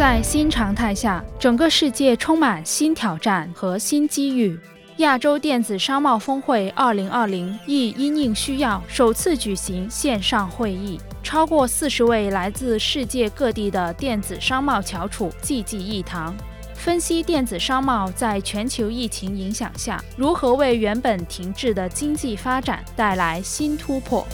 在新常态下，整个世界充满新挑战和新机遇。亚洲电子商贸峰会2020亦因应需要，首次举行线上会议。超过四十位来自世界各地的电子商贸翘楚济济一堂，分析电子商贸在全球疫情影响下，如何为原本停滞的经济发展带来新突破。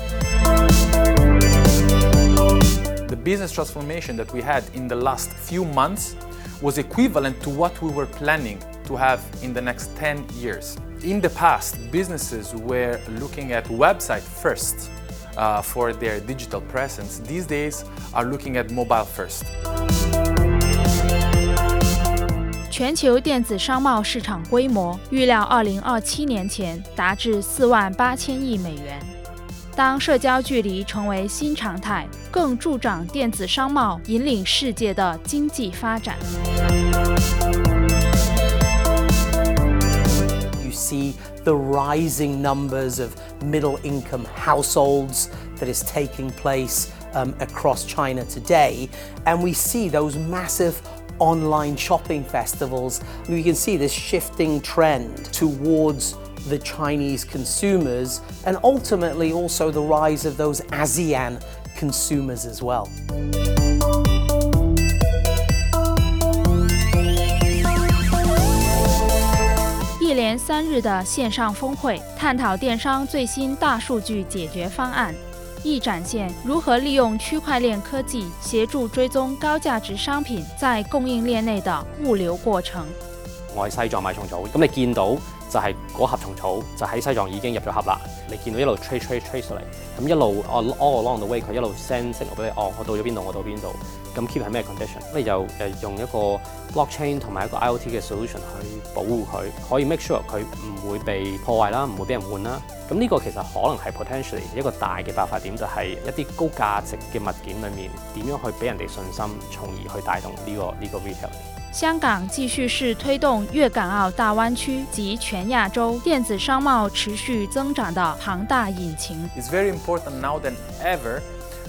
The business transformation that we had in the last few months was equivalent to what we were planning to have in the next 10 years. In the past, businesses were looking at website first uh, for their digital presence. These days are looking at mobile first. 全球电子商贸市场规模预料2027年前达至4万8千亿美元。 当社交距离成为新常态，更助长电子商贸引领世界的经济发展。You see the rising numbers of middle income households that is taking place um, across China today, and we see those massive online shopping festivals. We can see this shifting trend towards the Chinese consumers and ultimately also the rise of those ASEAN consumers as well. 我喺西藏買蟲草，咁你見到就係嗰盒蟲草就喺西藏已經入咗盒啦。你見到一路 trace trace trace 嚟，咁一路 all along the way 佢一路 send signal 俾你，哦，我到咗邊度，我到邊度，咁 keep 係咩 condition？咁你就誒用一個 blockchain 同埋一個 IoT 嘅 solution 去保護佢，可以 make sure 佢唔會被破壞啦，唔會俾人換啦。咁呢個其實可能係 potentially 一個大嘅爆發點，就係一啲高價值嘅物件裡面點樣去俾人哋信心，從而去帶動呢個呢個 retail。香港继续是推动粤港澳大湾区及全亚洲电子商贸持续增长的庞大引擎。It's very important now than ever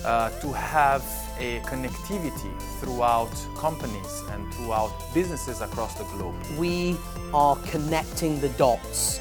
uh, to have a connectivity throughout companies and throughout businesses across the globe. We are connecting the dots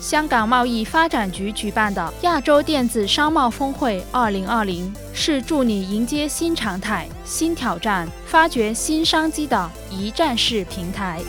香港贸易发展局举办的亚洲电子商贸峰会2020，是助你迎接新常态、新挑战、发掘新商机的一站式平台。